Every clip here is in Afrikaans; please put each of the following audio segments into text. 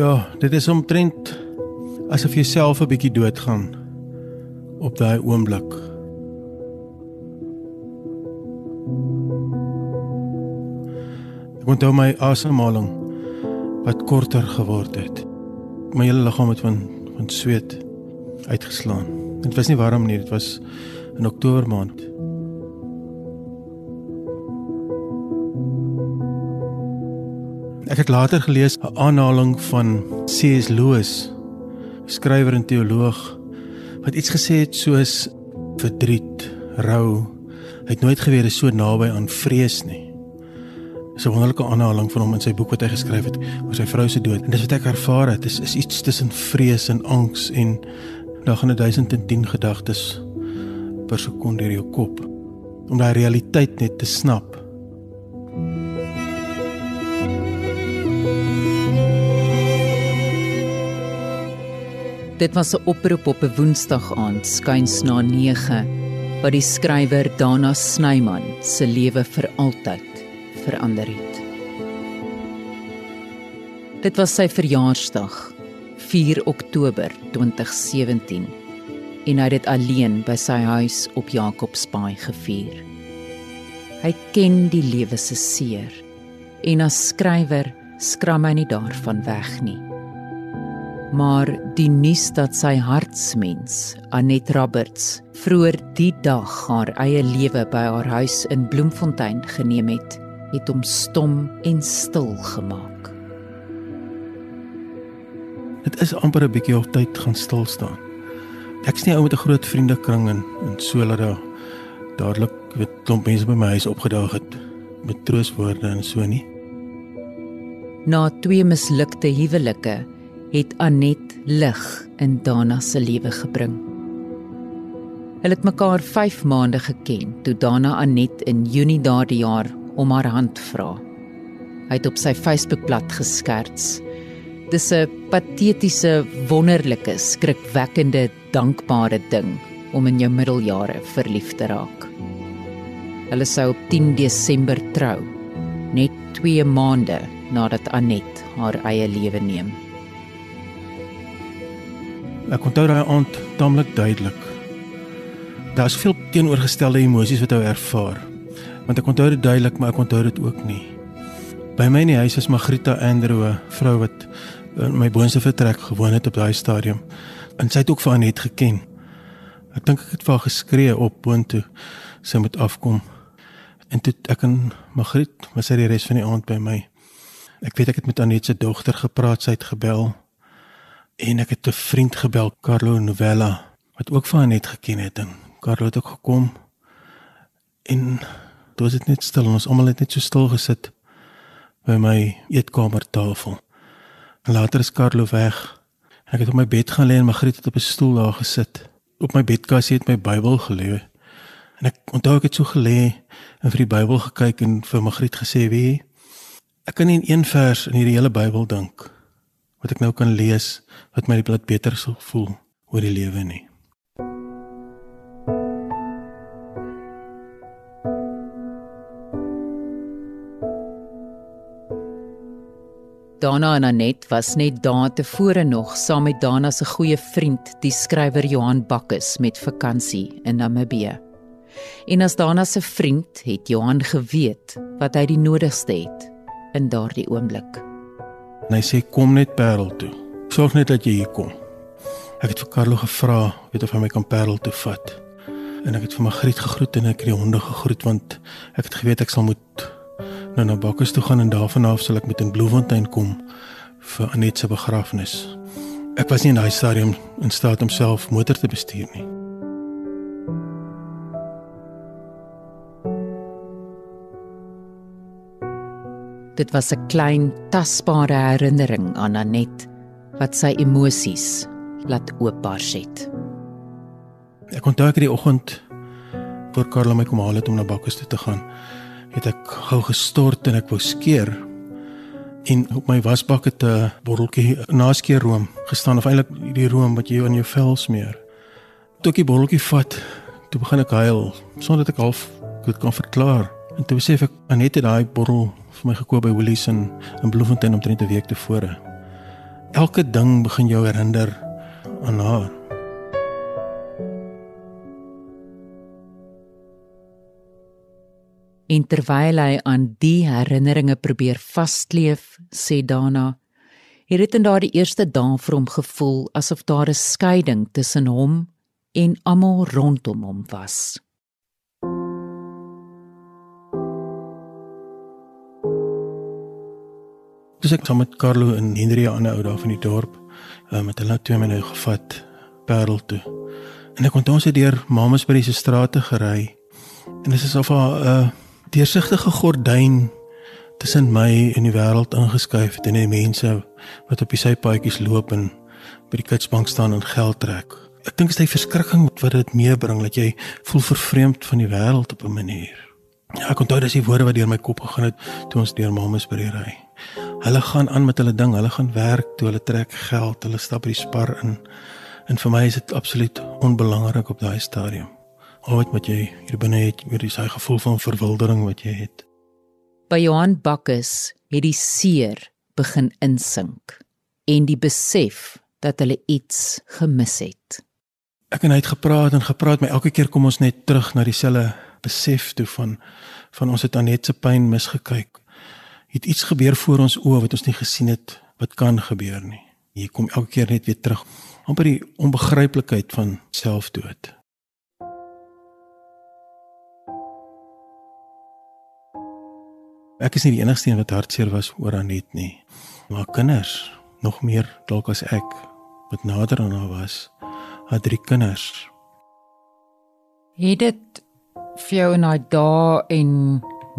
Ja, dit is omtrent asof jy self 'n bietjie doodgaan op daai oomblik. Ek onthou my asemhaling wat korter geword het. My hele liggaam het van van sweet uitgeslaan. Dit was nie warm nie, dit was in Oktober maand. Ek het later gelees 'n aanhaling van C.S. Lewis, skrywer en teoloog, wat iets gesê het soos verdriet, rou, het nooit geweet is so naby aan vrees nie. Dis 'n wonderlike aanhaling van hom in sy boek wat hy geskryf het oor sy vrou se dood. En dis wat ek ervaar het, is is iets tussen vrees en angs en dan gaan 1010 gedagtes per sekonde deur jou kop om daai realiteit net te snap. Dit was 'n oproep op 'n Woensdag aand, skuins na 9, wat die skrywer Dana Snyman se lewe vir altyd verander het. Dit was sy verjaarsdag, 4 Oktober 2017, en hy het dit alleen by sy huis op Jacobsbaai gevier. Hy ken die lewe se seer en as skrywer skram hy nie daarvan weg nie maar die nuus dat sy hartsmens, Anet Roberts, vroeër die dag haar eie lewe by haar huis in Bloemfontein geneem het, het hom stom en stil gemaak. Dit is amper 'n bietjie op tyd gaan stil staan. Ek sien ou met 'n groot vriendekring en en so laat daar dadelik weet klomp mense by my huis opgedaag het met troostwoorde en so nie. Na twee mislukte huwelike het Anet lig in Dana se lewe gebring. Hulle het mekaar 5 maande geken toe Dana Anet in Junie daardie jaar om haar hand vra. Hy het op sy Facebookblad geskerts: "Dis 'n patetiese, wonderlike, skrikwekkende, dankbare ding om in jou middeljare verlief te raak." Hulle sou op 10 Desember trou, net 2 maande nadat Anet haar eie lewe neem. Ek onthou daai aand taamlik duidelik. Daar's veel teenoorgestelde emosies wat ek ervaar. Want ek onthou dit duidelik, maar ek onthou dit ook nie. By my in die huis is Magrita Andrew, 'n vrou wat in my boonste vertrek gewoon het op daai stadium. En sy het ook vir Anet geken. Ek dink ek het vir haar geskree op boontoe sy moet afkom. En toe ek en Magriet was sy die res van die aand by my. Ek weet ek het met Anet se dogter gepraat, sy het gebel en ek het 'n vriend gebel, Carlo Novella, wat ook van net geken het en Carlo het ook gekom. En toe was dit net stil en ons almal het net so stil gesit by my eetkamertafel. En later is Carlo weg. Ek het op my bed gaan lê en Magriet het op 'n stoel daar gesit. Op my bedkassie het my Bybel gelê. En ek onthou ek het so gelê en vir die Bybel gekyk en vir Magriet gesê, "Wie? Ek kan nie in een vers in hierdie hele Bybel dink wat ek nou kan lees wat my laat beter sal voel oor die lewe nie. Dana en Anet was net dae tevore nog saam met Dana se goeie vriend, die skrywer Johan Bakkes met vakansie in Namibië. En as Dana se vriend het Johan geweet wat hy die nodigste het in daardie oomblik. En hy sê kom net Parel toe. Sorg net dat jy hier kom. Ek het vir Carlo gevra, weet of hy my kan Parel toe vat. En ek het vir Magriet gegroet en ek het die honde gegroet want ek het geweet ek sal moet nou na Bakkes toe gaan en daarvan af sal ek met in Bloemfontein kom vir Anet se begrafnis. Ek was nie in daai stadium in staat om self motor te bestuur nie. Dit was 'n klein, tasbare herinnering aan Anet wat sy emosies laat oopbars het. Ek onthou ek die oggend voor Karla my kom haal het om na Bakkes toe te gaan, het ek gou gestort en ek wou skeer en op my wasbak het 'n botteltjie naskeerroom gestaan of eintlik die room wat jy in jou vel smeer. Toe ek die botteltjie vat, toe begin ek huil sonder dat ek half dit kan verklaar. En toe besef ek Anet het daai bottel vir my gekoop by Woolies in in Bloemfontein omtrent 'n week tevore. Elke ding begin jou herinner aan haar. En terwyl hy aan die herinneringe probeer vaskleef, sê Dana, het dit in daardie eerste dae vir hom gevoel asof daar 'n skeiding tussen hom en almal rondom hom was. Dis ek saam met Carlo en Henry aan 'n ou daar van die dorp, uh, met hulle twee mense gevat Parel toe. En ek kon ons het deur Mamasbury se strate gery. En dit is of 'n uh, deursigtige gordyn tussen my en die wêreld ingeskuif het en die mense wat op die sypaadjies loop en by die kitsbank staan en geld trek. Ek dink dit is die verskrikking wat dit meebring dat jy voel vervreemd van die wêreld op 'n manier. Ja, ek onthou dis die woorde wat deur my kop gegaan het toe ons deur Mamas by die ry. Hulle gaan aan met hulle ding, hulle gaan werk toe hulle trek geld, hulle stap by die spar in. En vir my is dit absoluut onbelangrik op daai stadium. Al wat jy hier binne het, weer dis hy gevoel van verwildering wat jy het. By Johan Bakkes het die seer begin insink en die besef dat hulle iets gemis het. Ek en hy het gepraat en gepraat, maar elke keer kom ons net terug na dieselfde besef toe van van ons het Anet se pyn misgekyk. Het iets gebeur voor ons oë wat ons nie gesien het wat kan gebeur nie. Hier kom elke keer net weer terug amper die onbegryplikheid van selfdood. Ek is nie die enigste een wat hartseer was oor Anet nie. Maar kinders, nog meer dalk as ek wat nader aan haar was, haar drie kinders. Het dit vir jou in daai dae en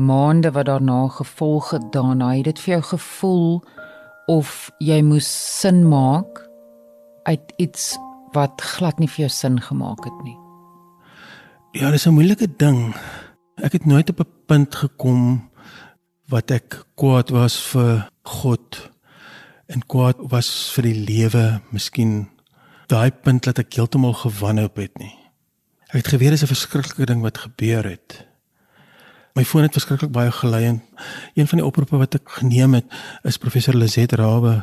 maande wat daarna gevolg het daarna, het dit vir jou gevoel of jy moes sin maak uit iets wat glad nie vir jou sin gemaak het nie? Ja, dis 'n moeilike ding. Ek het nooit op 'n punt gekom wat ek kwaad was vir God en kwaad was vir die lewe, miskien daai punt dat ek heeltemal gewanhoop het nie. Ek het geweet dis 'n verskriklike ding wat gebeur het. My foon het verskriklik baie gelei en een van die oproepe wat ek geneem het is professor Lizet Rabe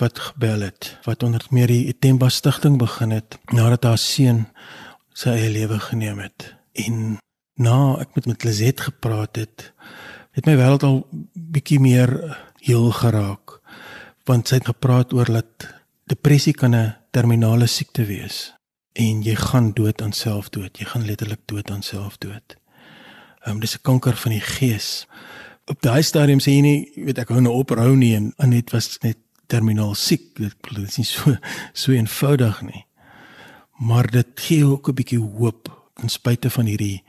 wat gebel het wat onder meer die Temba stigting begin het nadat haar seun sy eie lewe geneem het. En na ek met met Lizet gepraat het, het my wêreld al bietjie meer heel geraak want sy het gepraat oor dat depressie kan 'n terminale siekte wees en jy gaan dood aan selfdood jy gaan letterlik dood aan selfdood. Ehm um, dis 'n kanker van die gees. Op daai stadium sê jy nie weet ek hou nou ophou nie en Anet was net terminaal siek. Dit is nie so so eenvoudig nie. Maar dit gee ook 'n bietjie hoop ten spyte van hierdie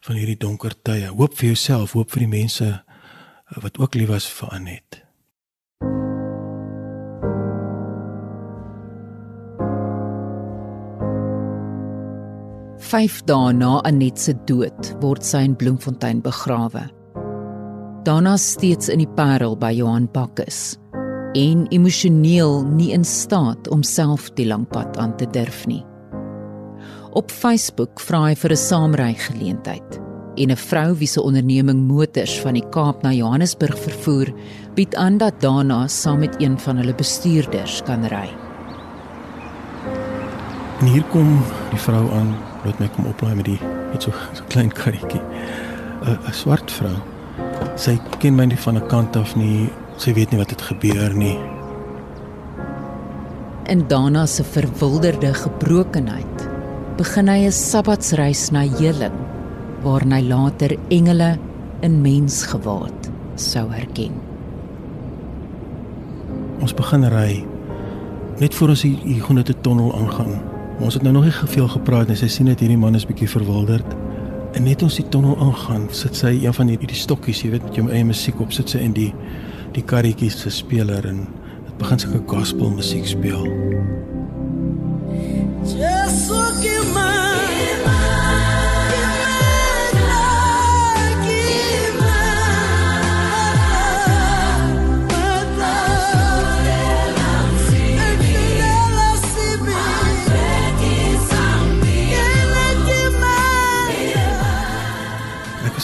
van hierdie donker tye. Hoop vir jouself, hoop vir die mense eh, wat ook lief was vir Anet. Vyf dae na Anet se dood word sy in Bloemfontein begrawe. Daarna steeds in die Parel by Johan Bakkes en emosioneel nie in staat om self die lang pad aan te durf nie. Op Facebook vra hy vir 'n saamry geleentheid en 'n vrou wie se onderneming motors van die Kaap na Johannesburg vervoer, bied aan dat daarna saam met een van hulle bestuurders kan ry. En hier kom die vrou aan, laat my kom oplaai met die met so 'n klein karretjie. 'n 'n swart vrou. Sy ken my nie van 'n kant af nie. Sy weet nie wat het gebeur nie. In Dana se verwilderde gebrokenheid begin hy 'n sabbatsreis na Heling waarin hy later engele in mensgewaad sou herken. Ons begin ry net voor ons hier groene tunnel aangaan. Ons het nou nog nie geveel gepraat nie. Sy sien net hierdie man is bietjie verwilderd. En net ons die tunnel aangaan, sit sy een van hierdie stokkies, jy weet, met jou eie musiek op, sit sy in die die karretjies se speler en dit begin sulke gospel musiek speel. Just look at my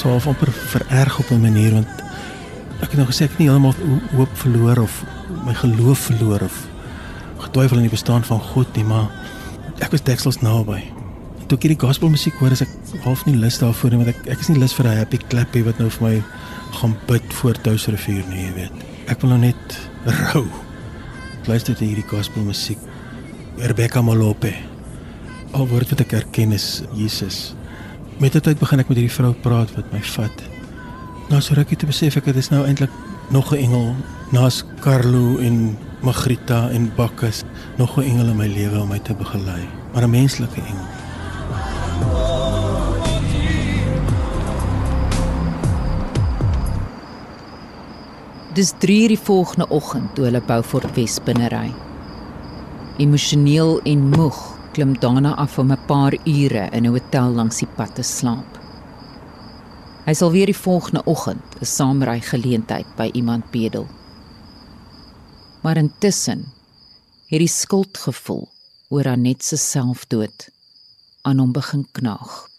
half amper vererg op 'n manier want ek het nou gesê ek nie heeltemal hoop verloor of my geloof verloor of twyfel in die bestaan van God nie, maar ek was deksels naby. Toe ek hierdie gospelmusiek hoor, is ek half nie lus daarvoor nie, want ek ek is nie lus vir 'n happy clappy wat nou vir my gaan bid voor Touwsrivier nie, jy weet. Ek wil nou net rou. Luister jy hierdie gospelmusiek? Rebecca Malope. Al woord wat ek erken is Jesus. Met die tyd begin ek met hierdie vrou praat wat my vat. Nou so rukkie te besef ek dit is nou eintlik nog 'n engel naas Carlo en Magrita en Bakkus, nog 'n engel in my lewe om my te begelei, maar 'n menslike engel. Dis 3:00 die volgende oggend toe hulle Beaufort Wes binne ry. Emosioneel en moeg klim Dana af om 'n paar ure in 'n hotel langs die pad te slaap. Hy sal weer die volgende oggend 'n saamry geleentheid by iemand bedel. Maar intussen het die skuldgevoel oor Anet se selfdood aan hom begin knaag.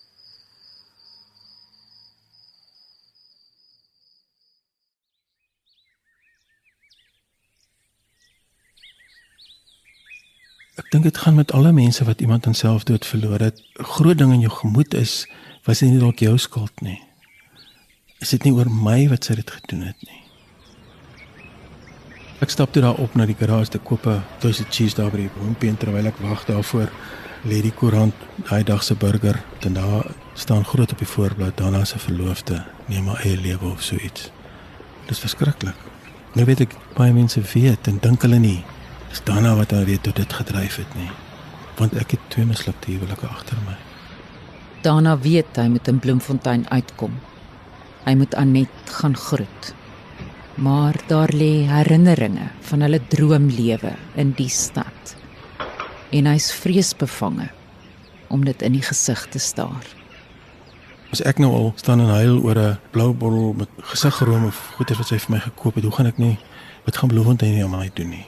Ek dink dit gaan met alle mense wat iemand aan selfdood verloor het. 'n Groot ding in jou gemoed is, was dit nie dalk jou skuld nie? Is dit nie oor my wat sy dit gedoen het nie? Ek stap toe daar op na die garage te koop 'n toasted cheese daar by die hoompie terwyl ek wag daarvoor lê die koerant daai dag se burger en daar staan groot op die voorblad daarna se verloofde neem haar eie lewe of so iets. Dis verskriklik. Nou weet ek baie mense weet en dink hulle nie Dis daarna wat hy weet hoe dit gedryf het nie. Want ek het twee mislukte huwelike agter my. Daarna weet hy moet in Bloemfontein uitkom. Hy moet Anet gaan groet. Maar daar lê herinneringe van hulle droomlewe in die stad. En hy's vreesbevange om dit in die gesig te staar. As ek nou al staan en huil oor 'n blou bottel met gesiggeroom of goeder wat sy vir my gekoop het, hoe gaan ek nie wat gaan Bloemfontein nie aan my doen nie?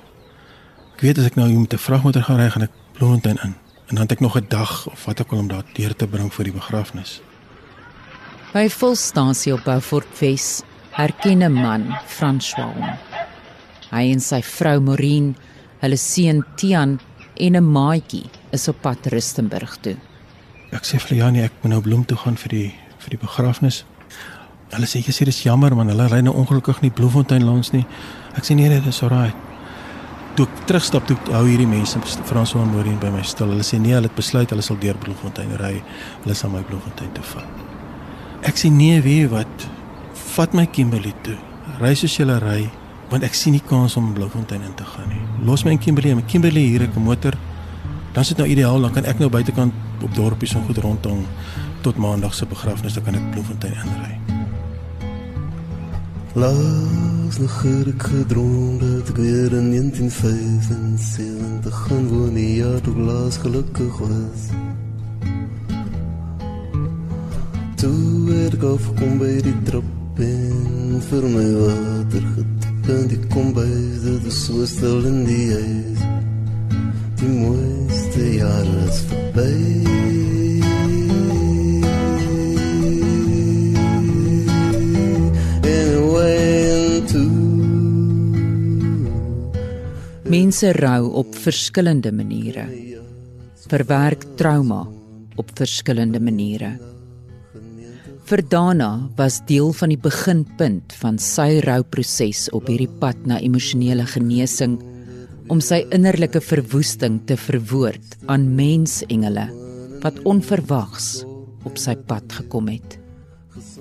Ek weet as ek nou hier met 'n vragmotor gaan ry, gaan ek Bloemfontein in. En dan het ek nog 'n dag of wat ek wil om daar deur te bring vir die begrafnis. By volstasie op Beaufort Wes herken 'n man, François. hom. Hy en sy vrou Maureen, hulle seun Tian en 'n maatjie is op pad Rustenburg toe. Ek sê vir Janie, ek moet nou Bloem toe gaan vir die vir die begrafnis. Hulle sê jy sê dis jammer man, hulle ry nou ongelukkig nie Bloemfontein langs nie. Ek sê nee, nee, dis alraai. Toe ek terugstap toe hou hierdie mense François en Maureen by my stil. Hulle sê nee, hulle het besluit hulle sal deur Bloemfontein ry. Hulle sal my Bloemfontein toe vat. Ek sê nee, weet wat? Vat my Kimberley toe. Ry soos jy ry, want ek sien nie kans om Bloemfontein in te gaan nie. Los my in Kimberley, my Kimberley hier ek 'n motor. Dan is dit nou ideaal, dan kan ek nou buitekant op dorpies en goed rondom tot maandag se begrafnis, dan kan ek Bloemfontein inry. Laas het ek gedroom dat ek weer in 1975 gaan woon die jaar toe laas gelukkig was. Toe het ek afgekom by die trap en vir my water getip en die kombuis, dit is so stil in die huis. Die mooiste jare is verby. Mense rou op verskillende maniere. Verwerk trauma op verskillende maniere. Vir Dana was deel van die beginpunt van sy rouproses op hierdie pad na emosionele genesing om sy innerlike verwoesting te verwoord aan mensengele wat onverwags op sy pad gekom het.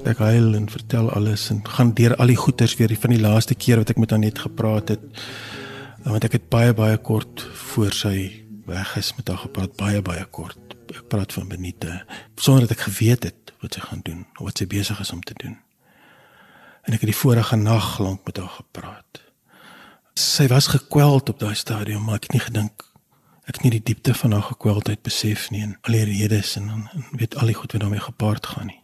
Ek huil en vertel alles en gaan deur al die goeters weer van die laaste keer wat ek met Anet gepraat het. Want ek het baie baie kort voor sy weg is met haar gepraat, baie baie kort. Ek praat van minute sonder dat ek geweet het wat sy gaan doen of wat sy besig is om te doen. En ek het die vorige nag lank met haar gepraat. Sy was gekweld op daai stadium, maar ek het nie gedink ek het nie die diepte van haar gekweldheid besef nie en al die redes en, en, en weet al die goed wat daarmee gepaard gaan nie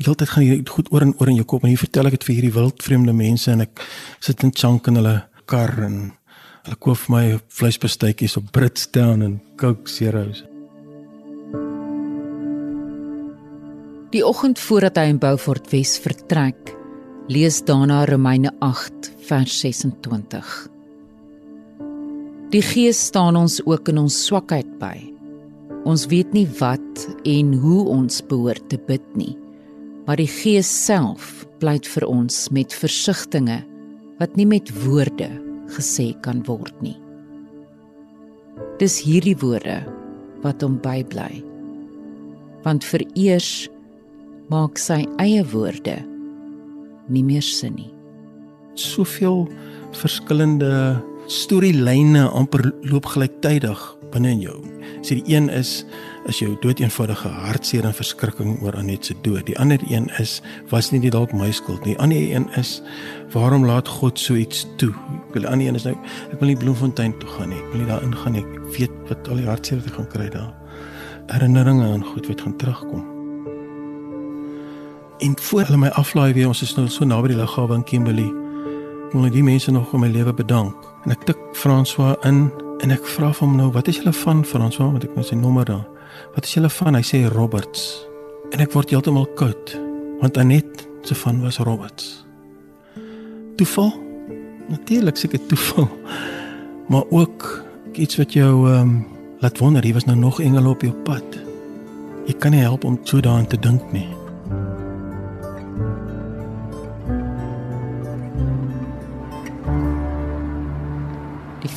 heeltyd gaan hier goed oor en oor in jou kop en hier vertel ek dit vir hierdie wildvreemde mense en ek sit in chunk in hulle kar en hulle koop vir my vleisbestuitjies op Britstown en Coke Zero's. Die oggend voordat hy in Beaufort Wes vertrek, lees daarna Romeine 8 vers 26. Die Gees staan ons ook in ons swakheid by. Ons weet nie wat en hoe ons behoort te bid nie. Maar die Gees self pleit vir ons met versigtings wat nie met woorde gesê kan word nie. Dis hierdie woorde wat hom bybly. Want vereers maak sy eie woorde nie meer sin nie. Soveel verskillende storielyne amper loop gelyktydig binne in jou. Sê die een is is jou doeteenvoudige hartseer en verskrikking oor Anet se dood. Die ander een is was nie dit dalk my skuld nie. Die ander een is waarom laat God so iets toe? Die ander een is nou ek wil nie Bloemfontein toe gaan nie. Ek wil nie daar ingaan nie. Ek weet wat al die hartseer wat ek gaan kry daar. Herinneringe aan goed wat gaan terugkom. En voor hulle my aflaai weer, ons is nou so naby die lughawe in Kimberley. Ek wil die mense nog om my lewe bedank. En ek tik François in en ek vra hom nou, "Wat is julle van François?" want ek nou sy nommer daar. "Wat is julle van?" Hy sê Roberts. En ek word heeltemal koud, want Anet se van was Roberts. Toeval? Natuurlik seker toeval. Maar ook iets wat jou ehm um, laat wonder, hier was nou nog engele op jou pad. Jy kan nie help om so daaraan te dink nie.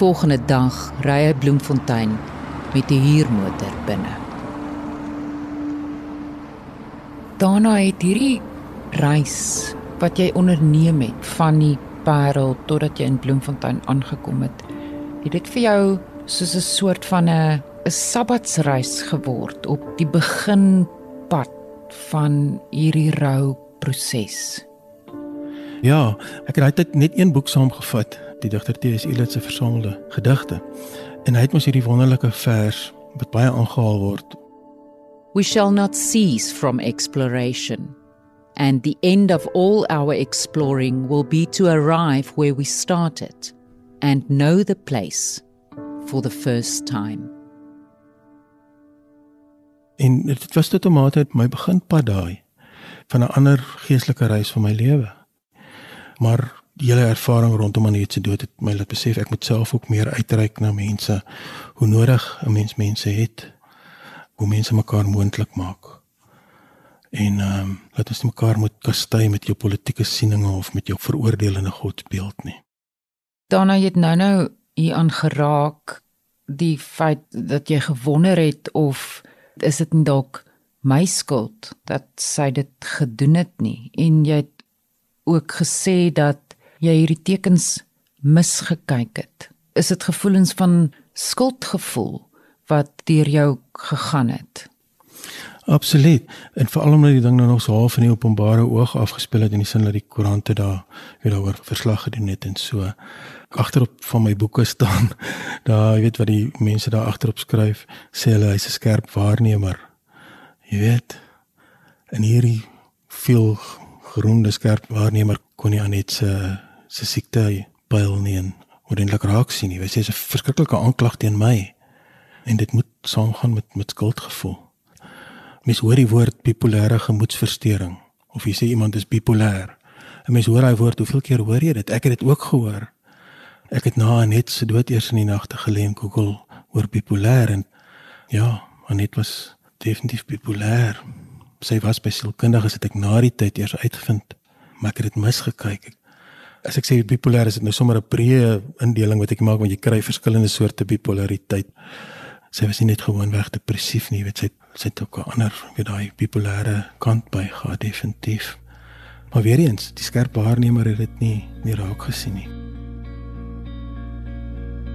Volgende dag ry hy Bloemfontein met 'n huurmotor binne. Daarna het hierdie reis wat jy onderneem het van die Parel totdat jy in Bloemfontein aangekom het, het dit vir jou soos 'n soort van 'n 'n sabbatsreis geword op die beginpad van hierdie rou proses. Ja, ek het altyd net een boek saamgevat, die digter T.S. Eliot se versamelde gedigte. En hy het mos hierdie wonderlike vers wat baie aangehaal word. We shall not cease from exploration, and the end of all our exploring will be to arrive where we started and know the place for the first time. En dit was tot 'n mate uit my beginpad daai van 'n ander geestelike reis van my lewe. Maar hele ervaring rondom Anet se dood het my laat besef ek moet self ook meer uitreik na mense hoe nodig 'n mens mense het hoe mense mekaar moontlik maak. En ehm um, laat ons mekaar moet kastei met jou politieke sieninge of met jou veroordelende godsbeeld nie. Daarna het nou nou hier aangeraak die feit dat jy gewonder het of is dit dalk my skuld dat sy dit gedoen het nie en jy het ook gesê dat jy hierdie tekens misgekyk het. Is dit gevoelens van skuldgevoel wat deur jou gegaan het? Absoluut. En veral omdat die ding nou nog so half in die openbare oog afgespeel het in die sin dat die koerante daar weer daaroor verslag gedoen het en so. Agterop van my boeke staan daar, jy weet wat die mense daar agterop skryf, sê hulle hy's 'n skerp waarnemer. Jy weet. En hierdie veel geroemde skerp waarnemer kon nie aan net se se siekte pyl nie en ordentlik raak sien nie. Hy sê 'n verskriklike aanklag teen my en dit moet saamgaan met met skuldgevoel. Mens hoor die woord bipolêre gemoedsversteuring of jy sê iemand is bipolêr. 'n Mens hoor daai woord, hoeveel keer hoor jy dit? Ek het dit ook gehoor. Ek het na net se dood eers in die nagte gelê en Google oor bipolêr en ja, Anet was definitief bipolêr. Sy was by sielkundiges het ek na die tyd eers uitgevind, maar ek het dit misgekyk. As ek sê bipolêr is dit nou sommer 'n breë indeling wat ek maak want jy kry verskillende soorte bipolariteit. Sy was nie net gewoonweg depressief nie, weet sy sy het ook 'n ander, weet daai bipolêre kant by gehad definitief. Maar weer eens, die skerp waarnemer het dit nie nie raak gesien nie.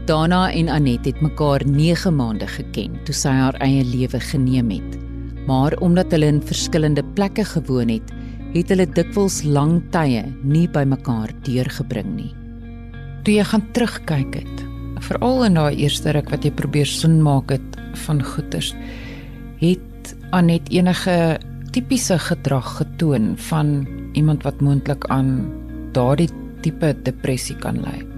Dana en Anet het mekaar 9 maande geken toe sy haar eie lewe geneem het. Maar omdat hulle in verskillende plekke gewoon het, het hulle dikwels lang tye nie by mekaar deurgebring nie. Toe jy gaan terugkyk het, veral in daai eerste ruk wat jy probeer sin maak het van goeters, het Anet enige tipiese gedrag getoon van iemand wat moontlik aan daardie tipe depressie kan ly.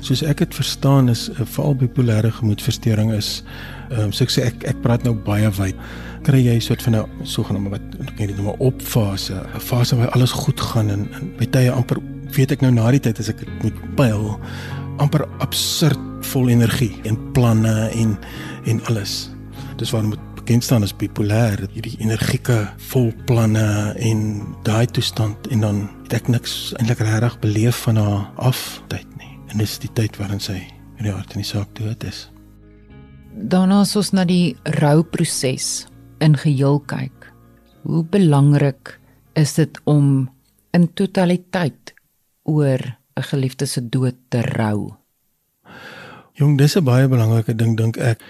Soos ek dit verstaan is 'n veral bipolêre gemoedversteuring is ehm um, so ek sê ek ek praat nou baie wyd. Kry jy soort van 'n sogenaamde wat ek net noem 'n opfase, 'n fase waar alles goed gaan en, en by tye amper weet ek nou na die tyd as ek dit moet pyl amper absurd vol energie en planne en en alles. Dis waarom dit bekend staan as bipolêr, hierdie energieke vol planne en daai toestand en dan het ek niks eintlik regtig beleef van haar aftyd nie. En dis die tyd waarin sy in die hart in die saak dood is. Daarna as ons na die rouproses in geheel kyk. Hoe belangrik is dit om in totaliteit oor 'n geliefde se dood te rou? Jong, dis 'n baie belangrike ding dink ek.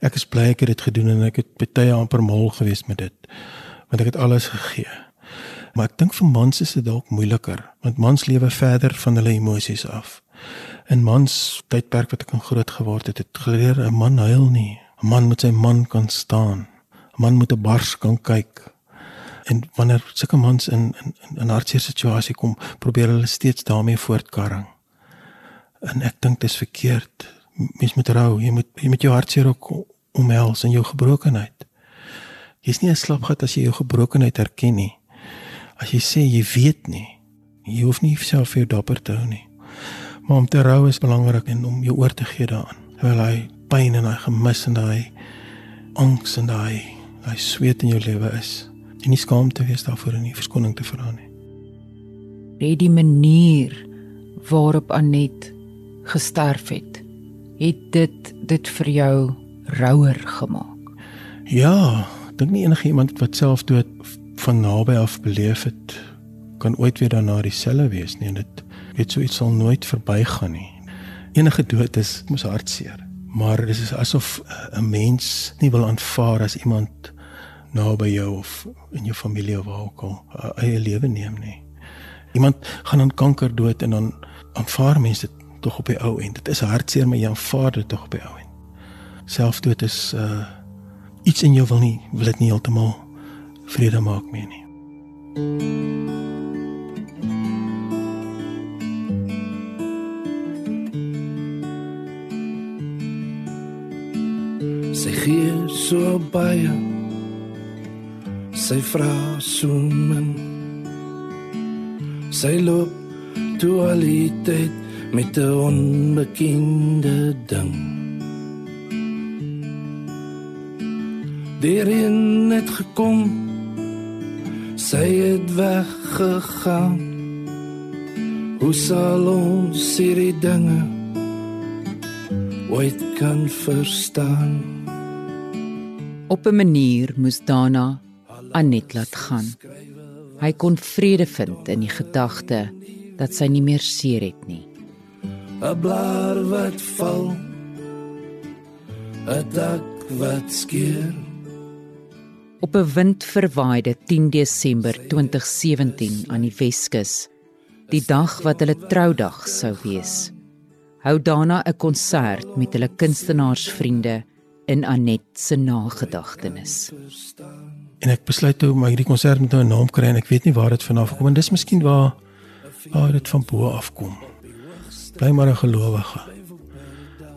Ek is bly ek het dit gedoen en ek het baie amper mal gewees met dit. Want ek het alles gegee. Maar ek dink vir mans is dit dalk moeiliker, want mans lewe verder van hulle emosies af. In mans tydperk wat ek in groot geword het, het geleer 'n man huil nie. 'n Man moet sy man kan staan. 'n Man moet 'n bars kan kyk. En wanneer sulke mans in in in 'n hartseer situasie kom, probeer hulle steeds daarmee voortkarring. En ek dink dit is verkeerd. Mens moet rou, jy moet jy moet jou hartseer ook omhels in jou gebrokenheid. Jy's nie 'n slapgat as jy jou gebrokenheid erken nie. As jy sê jy weet nie, jy hoef nie self vir jou dapper te hou nie. Maar om te rou is belangrik en om jou oor te gee daaraan. Terwyl hy pyn en hy gemis en hy angs en hy hy sweet in jou lewe is. En nie skaam te wees daarvoor en nie verskoning te vra nie. Het die manier waarop Anet gesterf het, het dit dit vir jou rouer gemaak. Ja, dink nie enige iemand wat self dood van naby af beleef het kan ooit weer daarna dieselfde wees nie en dit weet so iets sal nooit verbygaan nie. Enige dood is mos hartseer, maar dit is asof 'n mens nie wil aanvaar as iemand naby jou of in jou familie of waar ook al eie lewe neem nie. Iemand gaan aan kanker dood en dan aanvaar mense dit tog op die ou end. Dit is hartseer, maar jy aanvaar dit tog op die ou end. Selfdood is uh iets in jou wil nie wil dit nie heeltemal vrede maak meer nie. Sy gee so baie. Sy vra so min. Sy loop tyd met 'n onbekende ding. Daarin het gekom. Sy het weggegaan. Hoe sal ons hierdie dinge ooit kan verstaan? Op 'n manier moes Dana Anet laat gaan. Hy kon vrede vind in die gedagte dat sy nie meer seer het nie. 'n Blaar wat val. 'n Dak wat skeer. Op 'n windverwaaide 10 Desember 2017 aan die Weskus, die dag wat hulle troudag sou wees, hou Dana 'n konsert met hulle kunstenaarsvriende in Anet se nagedagtenis. En ek besluit toe om hierdie konsert met nou 'n naam kry en ek weet nie waar dit vanaf kom en dis miskien waar waar dit van bo af kom. Bly maar 'n gelowige.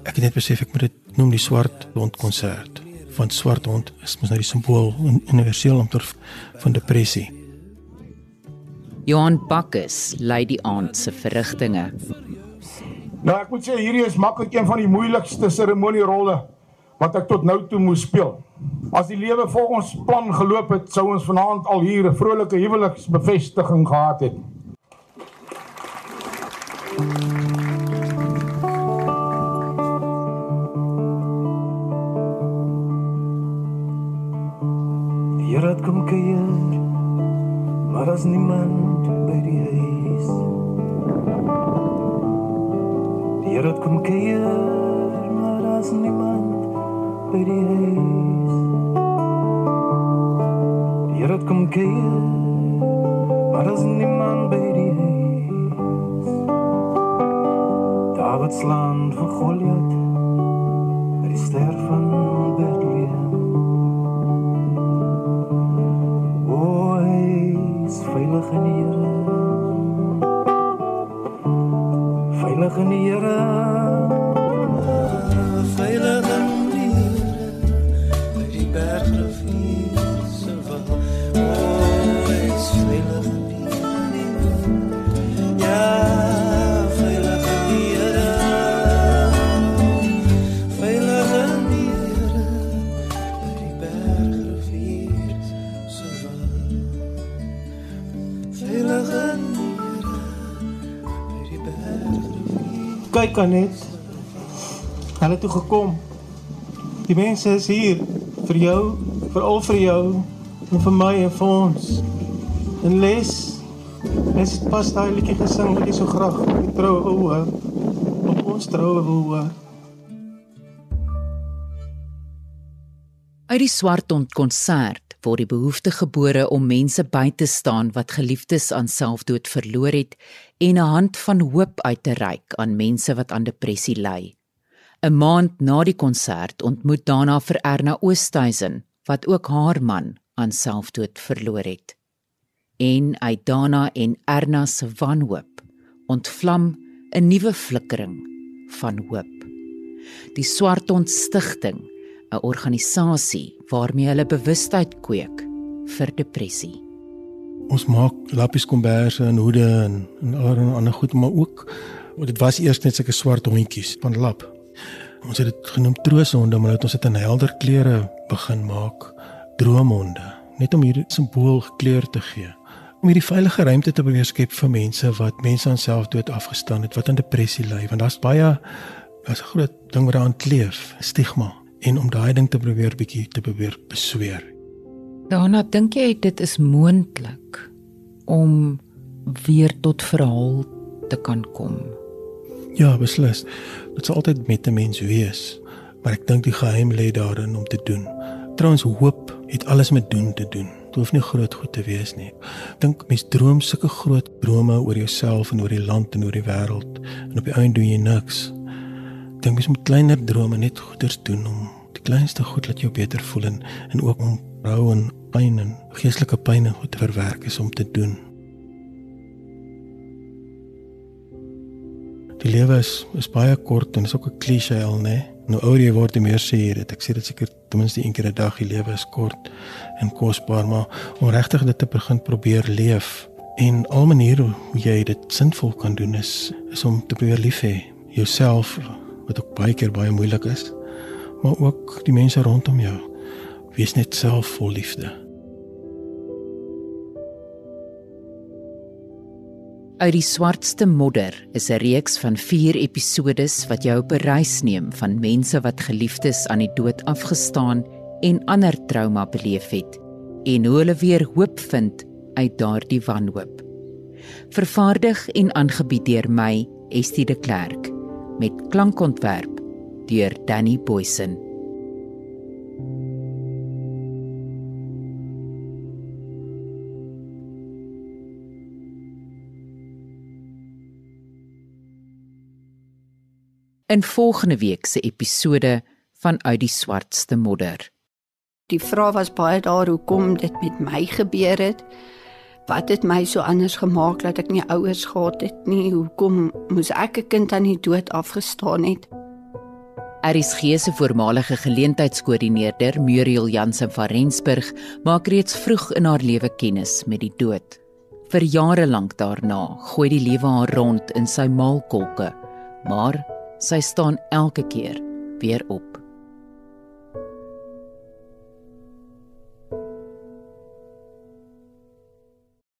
Ek het net besef ek moet dit noem die swart hond konsert. Van swart hond is mos nou die simbool universeel om ter van depressie. Johan Bakkes lei die aand se verrigtinge. Nou ek moet sê hierdie is maklik een van die moeilikste seremonierolle wat ek tot nou toe moes speel. As die lewe volgens plan geloop het, sou ons vanaand al hier 'n vrolike huweliksbevestiging gehad het. Hier het kom kuier, maar as niemand by die huis. Hier het kom kuier, by die huis. Hier het kom kuier, maar as niemand by die huis. Davids land van Goliath, by die ster van Bethlehem. O, is veilig in die Here. Veilig in die Here. Kyk aan net. Hulle toe gekom. Die mense is hier vir jou, veral vir jou en vir my en vir ons. En les Es pas daai liedjie gesing wat jy so graag wil hoor. Op ons troue wil hoor. Uit die Swartond konsert word die behoefte gebore om mense by te staan wat geliefdes aan selfdood verloor het en 'n hand van hoop uit te reik aan mense wat aan depressie ly. 'n Maand na die konsert ontmoet Dana vir Erna Oosthuizen wat ook haar man aan selfdood verloor het en uit Dana en Erna se wanhoop ontvlam 'n nuwe flikkering van hoop. Die Swartond Stichting, 'n organisasie waarmee hulle bewustheid kweek vir depressie. Ons maak lappies komberse en hoede en en allerlei ander goed, maar ook dit was eers net sulke swart hondjies van lap. Ons het dit genoem trooshonde, maar het ons dit in helder kleure begin maak, droomhonde, net om hierdie simbool kleur te gee om hierdie veilige ruimte te probeer skep vir mense wat mense aan selfdood afgestaan het, wat aan depressie ly, want daar's baie daar's 'n groot ding wat daaraan kleef, stigma, en om daai ding te probeer bietjie te probeer besweer. Daarna dink jy dit is moontlik om weer tot verhaal te kan kom. Ja, beslis. Dit sal altyd met 'n mens wees, maar ek dink die geheim lê daarin om te doen. Trouens hoop het alles met doen te doen. Dit hoef nie groot goed te wees nie. Dink mens droom sulke groot drome oor jouself en oor die land en oor die wêreld en op die einde doen jy niks. Dink mens moet kleiner drome net goeders doen om die kleinste goed laat jou beter voel en en ook om rou en pyn en geestelike pyn en goed te verwerk is om te doen. Die lewe is is baie kort en is ook 'n klise al, né? Nou ouer jy word, meer sê jy dit. Ek sê dit seker ten minste een keer 'n dag. Die lewe is kort en kosbaar, maar om regtig dit te begin probeer leef en al maniere hoe jy dit sinvol kan doen is is om te probeer lief hê jouself wat ook baie keer baie moeilik is, maar ook die mense rondom jou. Wees net self vol liefde. Uit die swartste modder is 'n reeks van 4 episodes wat jou op 'n reis neem van mense wat geliefdes aan die dood afgestaan en ander trauma beleef het en hoe hulle weer hoop vind uit daardie wanhoop. Vervaardig en aangebied deur my, Estie de Klerk, met klankontwerp deur Danny Boysen. in volgende week se episode van uit die swartste modder. Die vraag was baie daar hoekom dit met my gebeur het. Wat het my so anders gemaak dat ek nie ouers gehad het nie? Hoekom moes ek 'n kind aan die dood afgestaan het? Aris Gee se voormalige geleentheidskoördineerder, Muriel Jansen van Rensburg, maak reeds vroeg in haar lewe kennis met die dood. Vir jare lank daarna gooi die lewe haar rond in sy maalkolke, maar sy staan elke keer weer op.